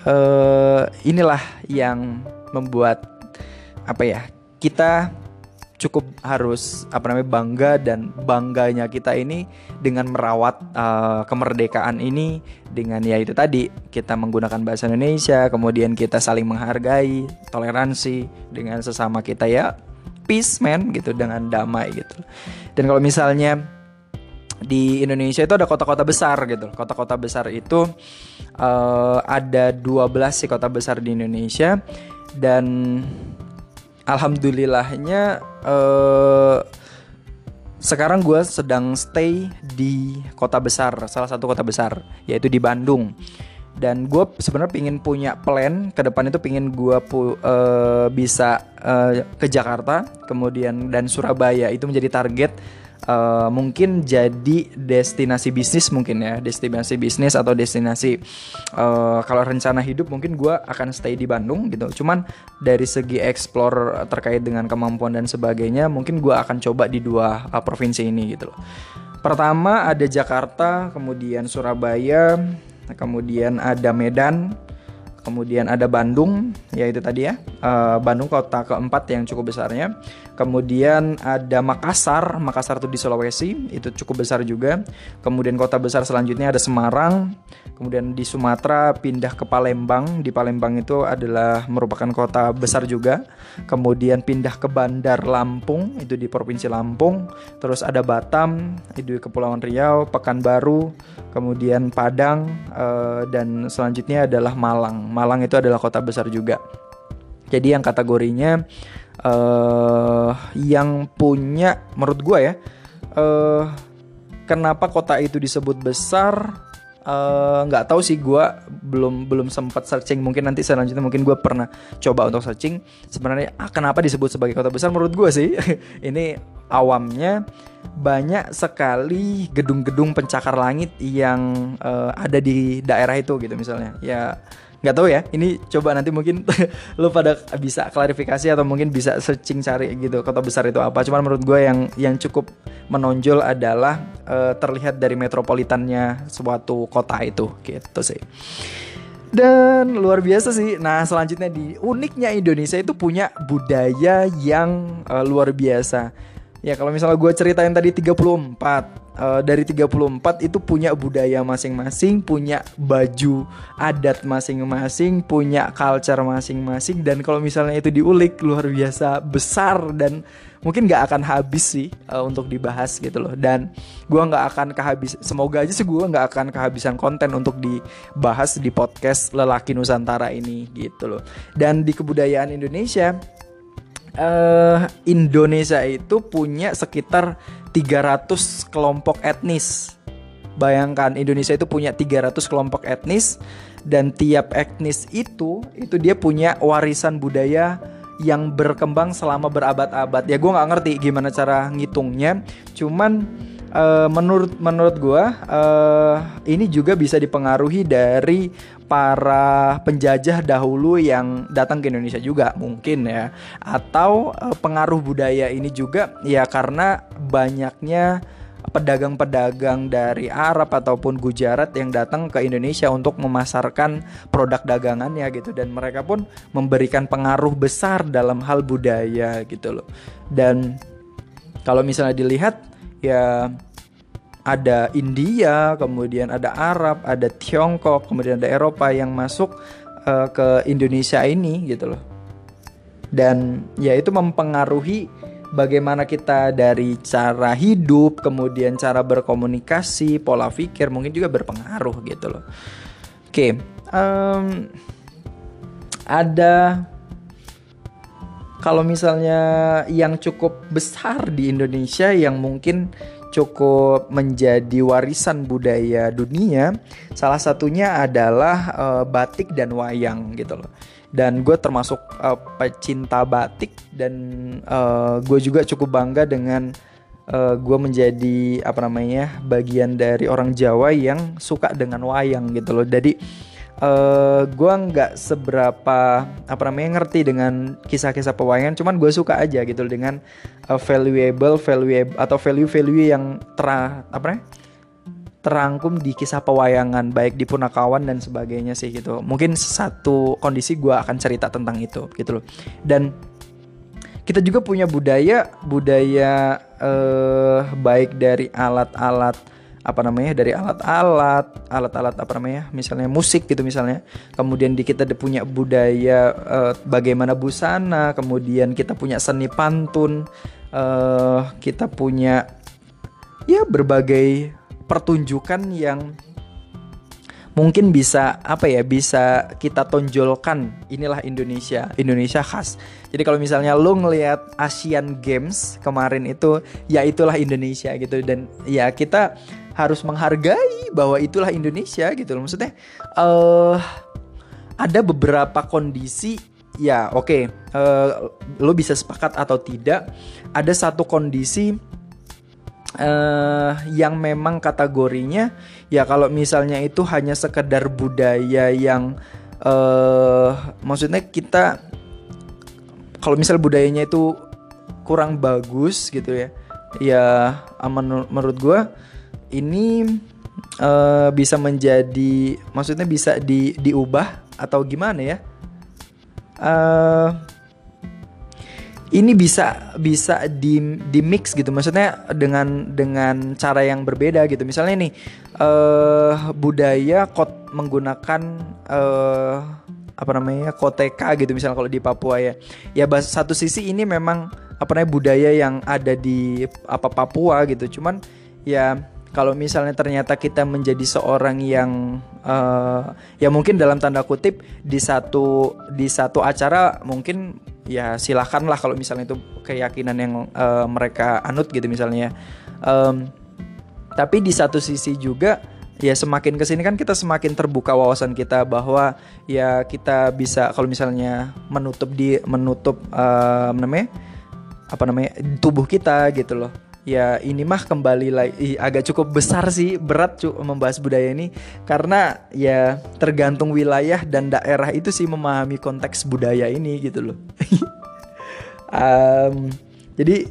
uh, inilah yang membuat apa ya kita cukup harus apa namanya bangga dan bangganya kita ini dengan merawat uh, kemerdekaan ini dengan ya itu tadi kita menggunakan bahasa Indonesia kemudian kita saling menghargai toleransi dengan sesama kita ya peace man gitu dengan damai gitu dan kalau misalnya di Indonesia itu ada kota-kota besar gitu. Kota-kota besar itu uh, ada 12 sih kota besar di Indonesia dan alhamdulillahnya uh, sekarang gue sedang stay di kota besar, salah satu kota besar, yaitu di Bandung. Dan gue sebenarnya pingin punya plan ke depan itu pingin gue uh, bisa uh, ke Jakarta, kemudian dan Surabaya itu menjadi target uh, mungkin jadi destinasi bisnis mungkin ya destinasi bisnis atau destinasi uh, kalau rencana hidup mungkin gue akan stay di Bandung gitu. Cuman dari segi explore terkait dengan kemampuan dan sebagainya mungkin gue akan coba di dua uh, provinsi ini gitu loh. Pertama ada Jakarta kemudian Surabaya kemudian ada Medan kemudian ada Bandung ya itu tadi ya. Bandung kota keempat yang cukup besarnya kemudian ada Makassar. Makassar itu di Sulawesi. Itu cukup besar juga. Kemudian kota besar selanjutnya ada Semarang. Kemudian di Sumatera pindah ke Palembang. Di Palembang itu adalah merupakan kota besar juga. Kemudian pindah ke Bandar Lampung. Itu di provinsi Lampung. Terus ada Batam itu di Kepulauan Riau Pekanbaru kemudian Padang uh, dan selanjutnya adalah Malang. Malang itu adalah kota besar juga. Jadi yang kategorinya uh, yang punya menurut gue ya, uh, kenapa kota itu disebut besar? Eh, nggak uh, tahu sih gue belum belum sempat searching. Mungkin nanti selanjutnya mungkin gue pernah coba untuk searching. Sebenarnya ah, kenapa disebut sebagai kota besar? Menurut gue sih *laughs* ini awamnya banyak sekali gedung-gedung pencakar langit yang uh, ada di daerah itu gitu misalnya. Ya nggak tahu ya ini coba nanti mungkin *laughs* lo pada bisa klarifikasi atau mungkin bisa searching cari gitu kota besar itu apa cuman menurut gue yang yang cukup menonjol adalah uh, terlihat dari metropolitannya suatu kota itu gitu sih dan luar biasa sih. Nah, selanjutnya di uniknya Indonesia itu punya budaya yang uh, luar biasa. Ya, kalau misalnya gue ceritain tadi 34 uh, dari 34 itu punya budaya masing-masing, punya baju adat masing-masing, punya culture masing-masing dan kalau misalnya itu diulik luar biasa besar dan mungkin gak akan habis sih uh, untuk dibahas gitu loh. Dan gue nggak akan kehabis semoga aja sih gue nggak akan kehabisan konten untuk dibahas di podcast lelaki nusantara ini gitu loh. Dan di kebudayaan Indonesia uh, Indonesia itu punya sekitar 300 kelompok etnis. Bayangkan Indonesia itu punya 300 kelompok etnis dan tiap etnis itu itu dia punya warisan budaya yang berkembang selama berabad-abad. Ya gue nggak ngerti gimana cara ngitungnya. Cuman uh, menurut menurut gue uh, ini juga bisa dipengaruhi dari para penjajah dahulu yang datang ke Indonesia juga mungkin ya. Atau uh, pengaruh budaya ini juga ya karena banyaknya pedagang-pedagang dari Arab ataupun Gujarat yang datang ke Indonesia untuk memasarkan produk dagangannya gitu. Dan mereka pun memberikan pengaruh besar dalam hal budaya gitu loh. Dan kalau misalnya dilihat ya ada India, kemudian ada Arab, ada Tiongkok, kemudian ada Eropa yang masuk uh, ke Indonesia ini gitu loh. Dan ya itu mempengaruhi bagaimana kita dari cara hidup, kemudian cara berkomunikasi, pola pikir mungkin juga berpengaruh gitu loh. Oke, um, ada kalau misalnya yang cukup besar di Indonesia yang mungkin cukup menjadi warisan budaya dunia. Salah satunya adalah uh, batik dan wayang gitu loh. Dan gue termasuk uh, pecinta batik dan uh, gue juga cukup bangga dengan uh, gue menjadi apa namanya bagian dari orang Jawa yang suka dengan wayang gitu loh. Jadi uh, gue nggak seberapa apa namanya ngerti dengan kisah-kisah pewayangan cuman gue suka aja gitu dengan uh, valuable valuable atau value-value yang ter apa namanya terangkum di kisah pewayangan baik di Punakawan dan sebagainya sih gitu. Mungkin satu kondisi gue akan cerita tentang itu gitu loh. Dan kita juga punya budaya budaya uh, baik dari alat-alat apa namanya dari alat-alat alat-alat apa namanya misalnya musik gitu misalnya. Kemudian di kita punya budaya uh, bagaimana busana kemudian kita punya seni pantun uh, kita punya ya berbagai pertunjukan yang mungkin bisa apa ya bisa kita tonjolkan. Inilah Indonesia Indonesia khas. Jadi kalau misalnya lo ngelihat Asian Games kemarin itu ya itulah Indonesia gitu. Dan ya kita harus menghargai bahwa itulah Indonesia gitu loh. Maksudnya uh, ada beberapa kondisi ya oke okay, uh, eh, lo bisa sepakat atau tidak ada satu kondisi uh, yang memang kategorinya ya kalau misalnya itu hanya sekedar budaya yang uh, maksudnya kita kalau misal budayanya itu kurang bagus gitu ya ya menurut gue ini uh, bisa menjadi maksudnya bisa di diubah atau gimana ya? Uh, ini bisa bisa di di mix gitu. Maksudnya dengan dengan cara yang berbeda gitu. Misalnya nih uh, budaya kot menggunakan uh, apa namanya koteka gitu. Misalnya kalau di Papua ya. Ya satu sisi ini memang apa namanya budaya yang ada di apa Papua gitu. Cuman ya kalau misalnya ternyata kita menjadi seorang yang uh, ya mungkin dalam tanda kutip di satu di satu acara mungkin ya silahkan lah kalau misalnya itu keyakinan yang uh, mereka anut gitu misalnya. Um, tapi di satu sisi juga ya semakin ke sini kan kita semakin terbuka wawasan kita bahwa ya kita bisa kalau misalnya menutup di menutup uh, namanya apa namanya tubuh kita gitu loh ya ini mah kembali lagi agak cukup besar sih berat cu membahas budaya ini. Karena ya tergantung wilayah dan daerah itu sih memahami konteks budaya ini gitu loh. *laughs* Um, jadi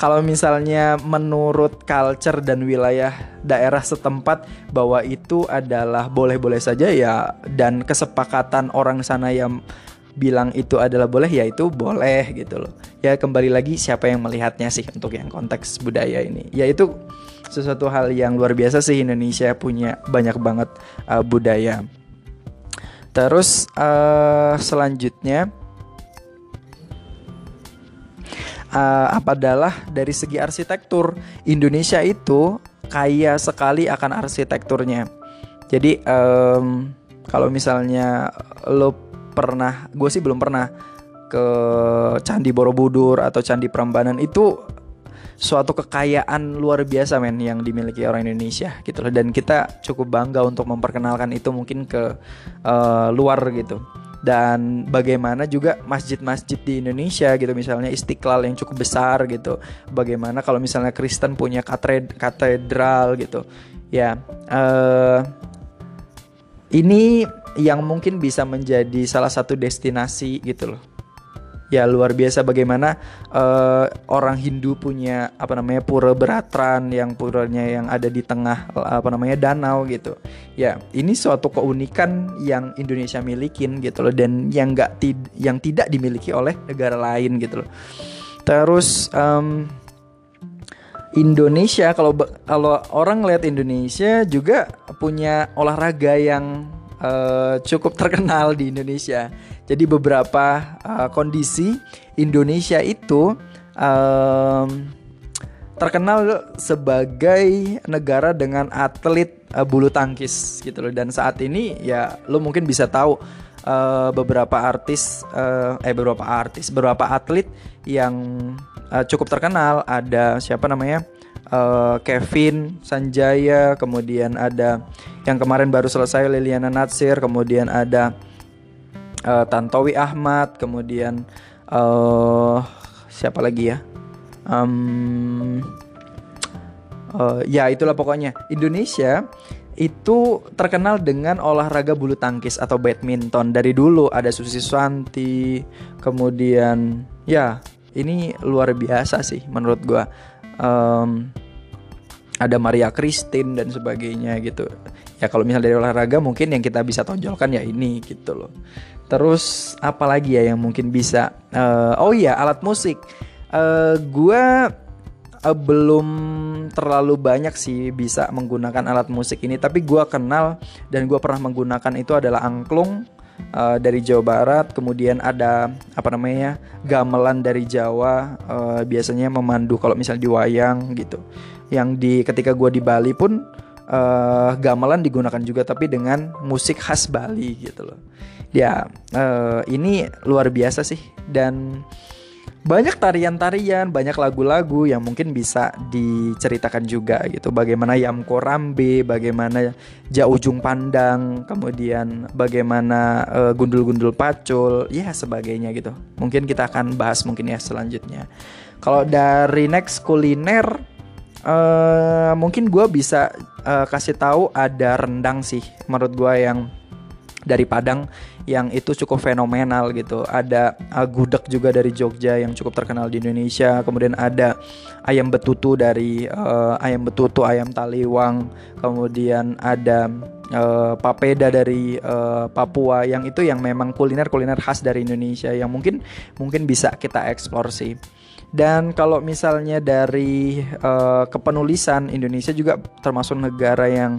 kalau misalnya menurut culture dan wilayah daerah setempat bahwa itu adalah boleh-boleh saja ya dan kesepakatan orang sana yang bilang itu adalah boleh ya itu boleh gitu loh. Ya kembali lagi siapa yang melihatnya sih untuk yang konteks budaya ini. Ya itu sesuatu hal yang luar biasa sih Indonesia punya banyak banget uh, budaya. Terus uh, selanjutnya uh, adalah dari segi arsitektur Indonesia itu kaya sekali akan arsitekturnya. Jadi um, kalau misalnya lo pernah gue sih belum pernah ke Candi Borobudur atau Candi Prambanan. Itu suatu kekayaan luar biasa men yang dimiliki orang Indonesia gitu loh. Dan kita cukup bangga untuk memperkenalkan itu mungkin ke uh, luar gitu. Dan bagaimana juga masjid-masjid di Indonesia gitu. Misalnya Istiqlal yang cukup besar gitu. Bagaimana kalau misalnya Kristen punya katedral gitu. Ya uh, ini yang mungkin bisa menjadi salah satu destinasi gitu loh. Ya luar biasa bagaimana uh, orang Hindu punya apa namanya pura beratran yang puranya yang ada di tengah apa namanya danau gitu. Ya ini suatu keunikan yang Indonesia milikin gitu loh dan yang nggak tid yang tidak dimiliki oleh negara lain gitu loh. Terus um, Indonesia kalau kalau orang lihat Indonesia juga punya olahraga yang uh, cukup terkenal di Indonesia. Jadi beberapa uh, kondisi Indonesia itu um, terkenal sebagai negara dengan atlet uh, bulu tangkis gitu loh. Dan saat ini ya lo mungkin bisa tahu uh, beberapa artis uh, eh beberapa artis, beberapa atlet yang uh, cukup terkenal. Ada siapa namanya? Uh, Kevin Sanjaya, kemudian ada yang kemarin baru selesai Liliana Natsir, kemudian ada uh, Tantowi Ahmad, kemudian uh, siapa lagi ya? Um, uh, ya itulah pokoknya. Indonesia itu terkenal dengan olahraga bulu tangkis atau badminton. Dari dulu ada Susi Susanti kemudian ya ini luar biasa sih menurut gua um, ada Maria Christine dan sebagainya gitu. Ya kalau misalnya dari olahraga mungkin yang kita bisa tonjolkan ya ini gitu loh. Terus apa lagi ya yang mungkin bisa uh, oh iya alat musik. Uh, gua uh, belum terlalu banyak sih bisa menggunakan alat musik ini tapi gua kenal dan gua pernah menggunakan itu adalah angklung uh, dari Jawa Barat, kemudian ada apa namanya gamelan dari Jawa, uh, biasanya memandu kalau misalnya di wayang gitu. Yang di ketika gue di Bali pun uh, gamelan digunakan juga tapi dengan musik khas Bali gitu loh. Ya uh, ini luar biasa sih dan banyak tarian-tarian, banyak lagu-lagu yang mungkin bisa diceritakan juga gitu. Bagaimana Yamko Rambe, bagaimana Ja Ujung Pandang, kemudian bagaimana uh, gundul-gundul pacul, ya sebagainya gitu. Mungkin kita akan bahas mungkin ya selanjutnya. Kalau dari next kuliner, uh, mungkin gue bisa uh, kasih tahu ada rendang sih, menurut gue yang dari Padang yang itu cukup fenomenal gitu. Ada gudeg juga dari Jogja yang cukup terkenal di Indonesia. Kemudian ada ayam betutu dari uh, ayam betutu, ayam taliwang. Kemudian ada uh, papeda dari uh, Papua yang itu yang memang kuliner-kuliner khas dari Indonesia yang mungkin mungkin bisa kita eksplor sih. Dan kalau misalnya dari uh, kepenulisan Indonesia juga termasuk negara yang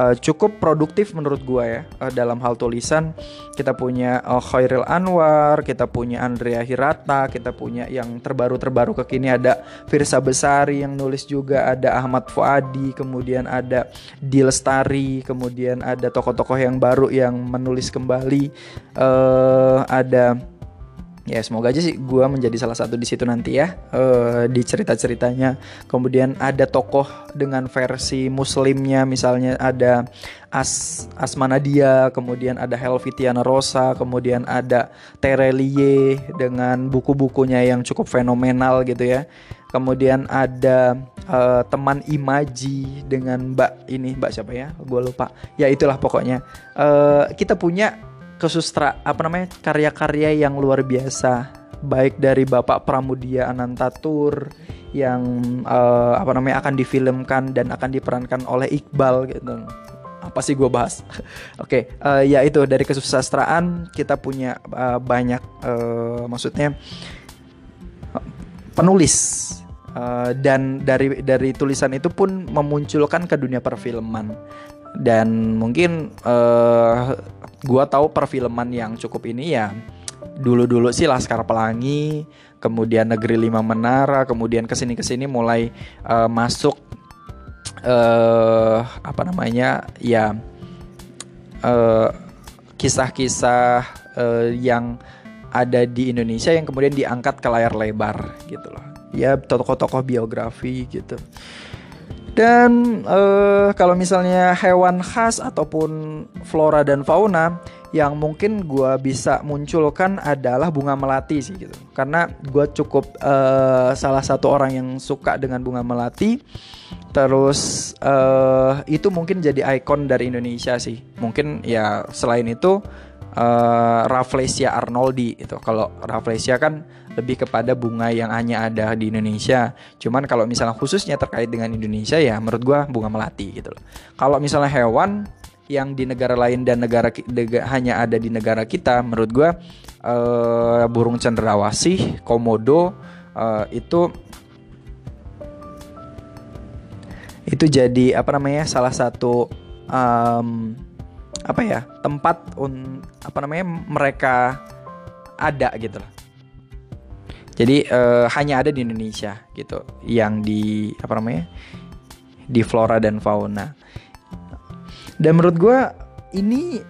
uh, cukup produktif menurut gua ya uh, dalam hal tulisan. Kita punya uh, Khairil Anwar, kita punya Andrea Hirata, kita punya yang terbaru-terbaru kekini ada Firsa Besari yang nulis juga, ada Ahmad Fuadi, kemudian ada Dilestari, kemudian ada tokoh-tokoh yang baru yang menulis kembali, uh, ada ya semoga aja sih gue menjadi salah satu di situ nanti ya. Uh, di cerita ceritanya kemudian ada tokoh dengan versi muslimnya misalnya ada As Asmanadia kemudian ada Helvitiana Rosa kemudian ada Terelie dengan buku-bukunya yang cukup fenomenal gitu ya. Kemudian ada uh, teman Imaji dengan Mbak ini Mbak siapa ya? Gue lupa. Ya itulah pokoknya. Uh, kita punya kesustra apa namanya karya-karya yang luar biasa. Baik dari Bapak Pramudia Anantatur yang uh, apa namanya akan difilmkan dan akan diperankan oleh Iqbal gitu. Apa sih gue bahas? *laughs* Oke okay, uh, eh, ya itu dari kesusastraan kita punya uh, banyak uh, maksudnya penulis. Uh, dan dari dari tulisan itu pun memunculkan ke dunia perfilman. Dan mungkin uh, gua tahu perfilman yang cukup ini ya dulu-dulu sih Laskar Pelangi, kemudian Negeri Lima Menara, kemudian ke sini ke sini mulai uh, masuk uh, apa namanya ya kisah-kisah uh, uh, yang ada di Indonesia yang kemudian diangkat ke layar lebar gitu loh. Ya tokoh-tokoh biografi gitu. Dan uh, kalau misalnya hewan khas ataupun flora dan fauna yang mungkin gue bisa munculkan adalah bunga melati sih gitu. Karena gue cukup uh, salah satu orang yang suka dengan bunga melati. Terus uh, itu mungkin jadi ikon dari Indonesia sih. Mungkin ya selain itu uh, Rafflesia arnoldi itu. Kalau Rafflesia kan lebih kepada bunga yang hanya ada di Indonesia. Cuman kalau misalnya khususnya terkait dengan Indonesia ya menurut gua bunga melati gitu loh. Kalau misalnya hewan yang di negara lain dan negara hanya ada di negara kita menurut gua uh, burung cendrawasih, komodo uh, itu itu jadi apa namanya salah satu um, apa ya tempat un apa namanya mereka ada gitu loh jadi uh, hanya ada di Indonesia gitu yang di apa namanya? di flora dan fauna. Dan menurut gue ini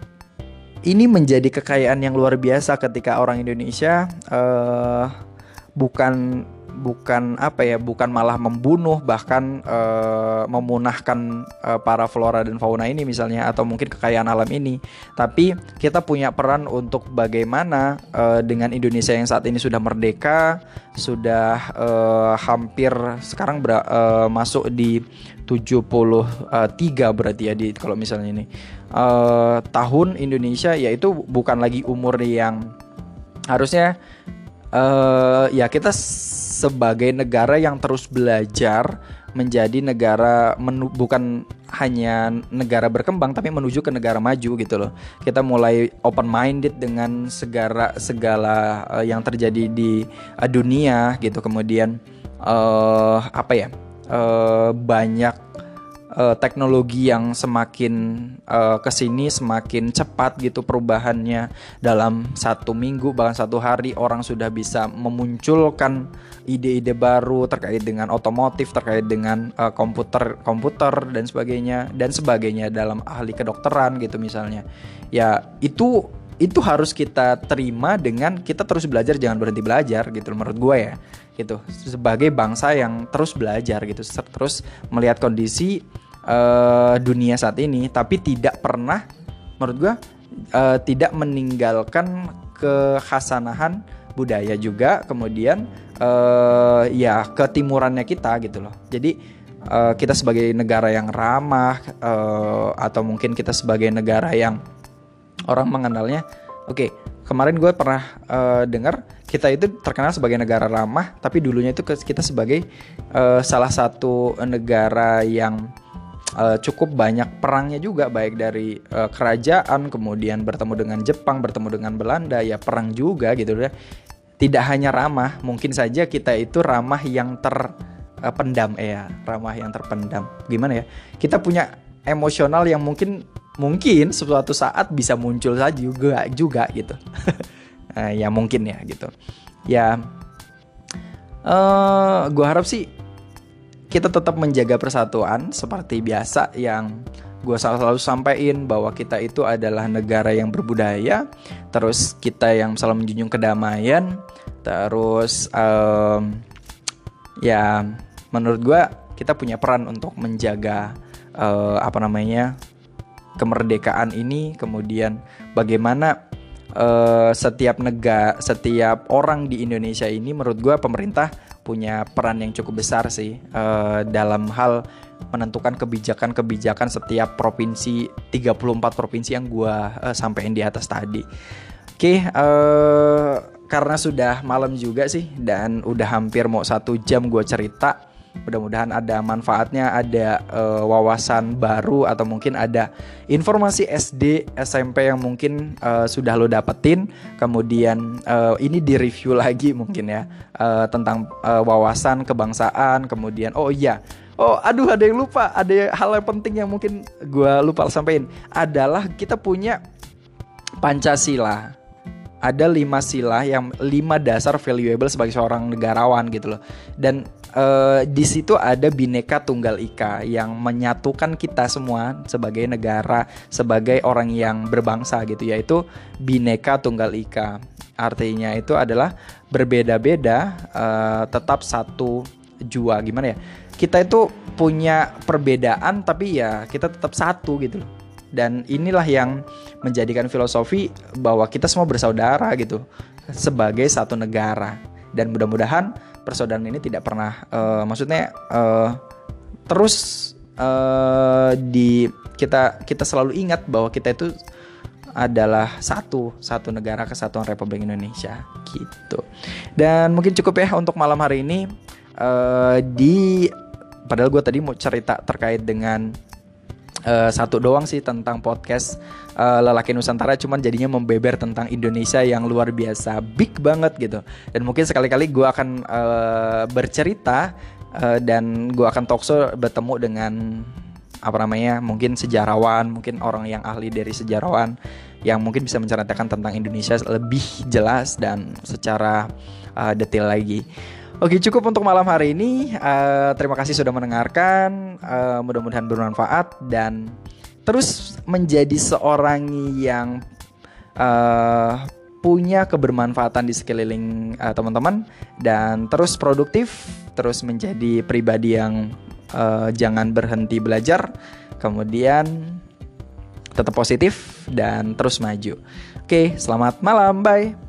ini menjadi kekayaan yang luar biasa ketika orang Indonesia uh, bukan bukan apa ya bukan malah membunuh bahkan uh, memunahkan uh, para flora dan fauna ini misalnya atau mungkin kekayaan alam ini. Tapi kita punya peran untuk bagaimana uh, dengan Indonesia yang saat ini sudah merdeka sudah uh, hampir sekarang ber, uh, masuk di 73 berarti ya di kalau misalnya ini. Uh, tahun Indonesia yaitu bukan lagi umur yang harusnya uh, ya kita sebagai negara yang terus belajar menjadi negara menu, bukan hanya negara berkembang tapi menuju ke negara maju gitu loh. Kita mulai open minded dengan segala segala uh, yang terjadi di uh, dunia gitu. Kemudian uh, apa ya? Uh, banyak uh, teknologi yang semakin uh, ke sini semakin cepat gitu perubahannya. Dalam satu minggu bahkan satu hari orang sudah bisa memunculkan ide-ide baru terkait dengan otomotif terkait dengan uh, komputer komputer dan sebagainya dan sebagainya dalam ahli kedokteran gitu misalnya. Ya itu itu harus kita terima dengan kita terus belajar jangan berhenti belajar gitu menurut gue ya gitu. Sebagai bangsa yang terus belajar gitu terus melihat kondisi uh, dunia saat ini tapi tidak pernah menurut gue uh, tidak meninggalkan kehasanahan budaya juga kemudian uh, ya ketimurannya kita gitu loh. Jadi uh, kita sebagai negara yang ramah uh, atau mungkin kita sebagai negara yang orang mengenalnya oke okay, kemarin gue pernah uh, dengar kita itu terkenal sebagai negara ramah tapi dulunya itu kita sebagai uh, salah satu negara yang uh, cukup banyak perangnya juga baik dari uh, kerajaan kemudian bertemu dengan Jepang bertemu dengan Belanda ya perang juga gitu ya. Tidak hanya ramah mungkin saja kita itu ramah yang terpendam eh, ya ramah yang terpendam. Gimana ya? Kita punya emosional yang mungkin mungkin suatu saat bisa muncul saja juga juga gitu. Uh, *laughs* ya mungkin ya gitu. Ya uh, gue harap sih kita tetap menjaga persatuan seperti biasa yang gue selalu sampaikan bahwa kita itu adalah negara yang berbudaya terus kita yang selalu menjunjung kedamaian terus um, ya menurut gue kita punya peran untuk menjaga uh, apa namanya kemerdekaan ini. Kemudian bagaimana uh, setiap negara setiap orang di Indonesia ini menurut gue pemerintah punya peran yang cukup besar sih uh, dalam hal menentukan kebijakan-kebijakan setiap provinsi 34 provinsi yang gue uh, sampaikan di atas tadi. Oke, okay, uh, karena sudah malam juga sih dan udah hampir mau satu jam gue cerita mudah-mudahan ada manfaatnya ada uh, wawasan baru atau mungkin ada informasi SD SMP yang mungkin uh, sudah lo dapetin. Kemudian uh, ini di review lagi mungkin ya uh, tentang uh, wawasan kebangsaan kemudian oh iya Oh, aduh ada yang lupa, ada hal yang penting yang mungkin gue lupa sampaikan adalah kita punya Pancasila. Ada lima sila yang lima dasar valuable sebagai seorang negarawan gitu loh. Dan uh, di situ ada bineka tunggal ika yang menyatukan kita semua sebagai negara sebagai orang yang berbangsa gitu yaitu bineka tunggal ika. Artinya itu adalah berbeda-beda uh, tetap satu jua. Gimana ya? Kita itu punya perbedaan tapi ya kita tetap satu gitu loh. Dan inilah yang menjadikan filosofi bahwa kita semua bersaudara gitu sebagai satu negara dan mudah-mudahan persaudaraan ini tidak pernah uh, maksudnya uh, terus uh, di kita kita selalu ingat bahwa kita itu adalah satu satu negara kesatuan Republik Indonesia gitu. Dan mungkin cukup ya untuk malam hari ini uh, di padahal gue tadi mau cerita terkait dengan uh, satu doang sih tentang podcast uh, lelaki Nusantara cuman jadinya membeber tentang Indonesia yang luar biasa big banget gitu dan mungkin sekali-kali gue akan uh, bercerita uh, dan gue akan talkshow bertemu dengan apa namanya mungkin sejarawan mungkin orang yang ahli dari sejarawan yang mungkin bisa menceritakan tentang Indonesia lebih jelas dan secara uh, detail lagi. Oke cukup untuk malam hari ini. Uh, terima kasih sudah mendengarkan. Uh, mudah-mudahan bermanfaat dan terus menjadi seorang yang uh, punya kebermanfaatan di sekeliling uh, teman-teman dan terus produktif, terus menjadi pribadi yang uh, jangan berhenti belajar, kemudian tetap positif dan terus maju. Oke, selamat malam, bye.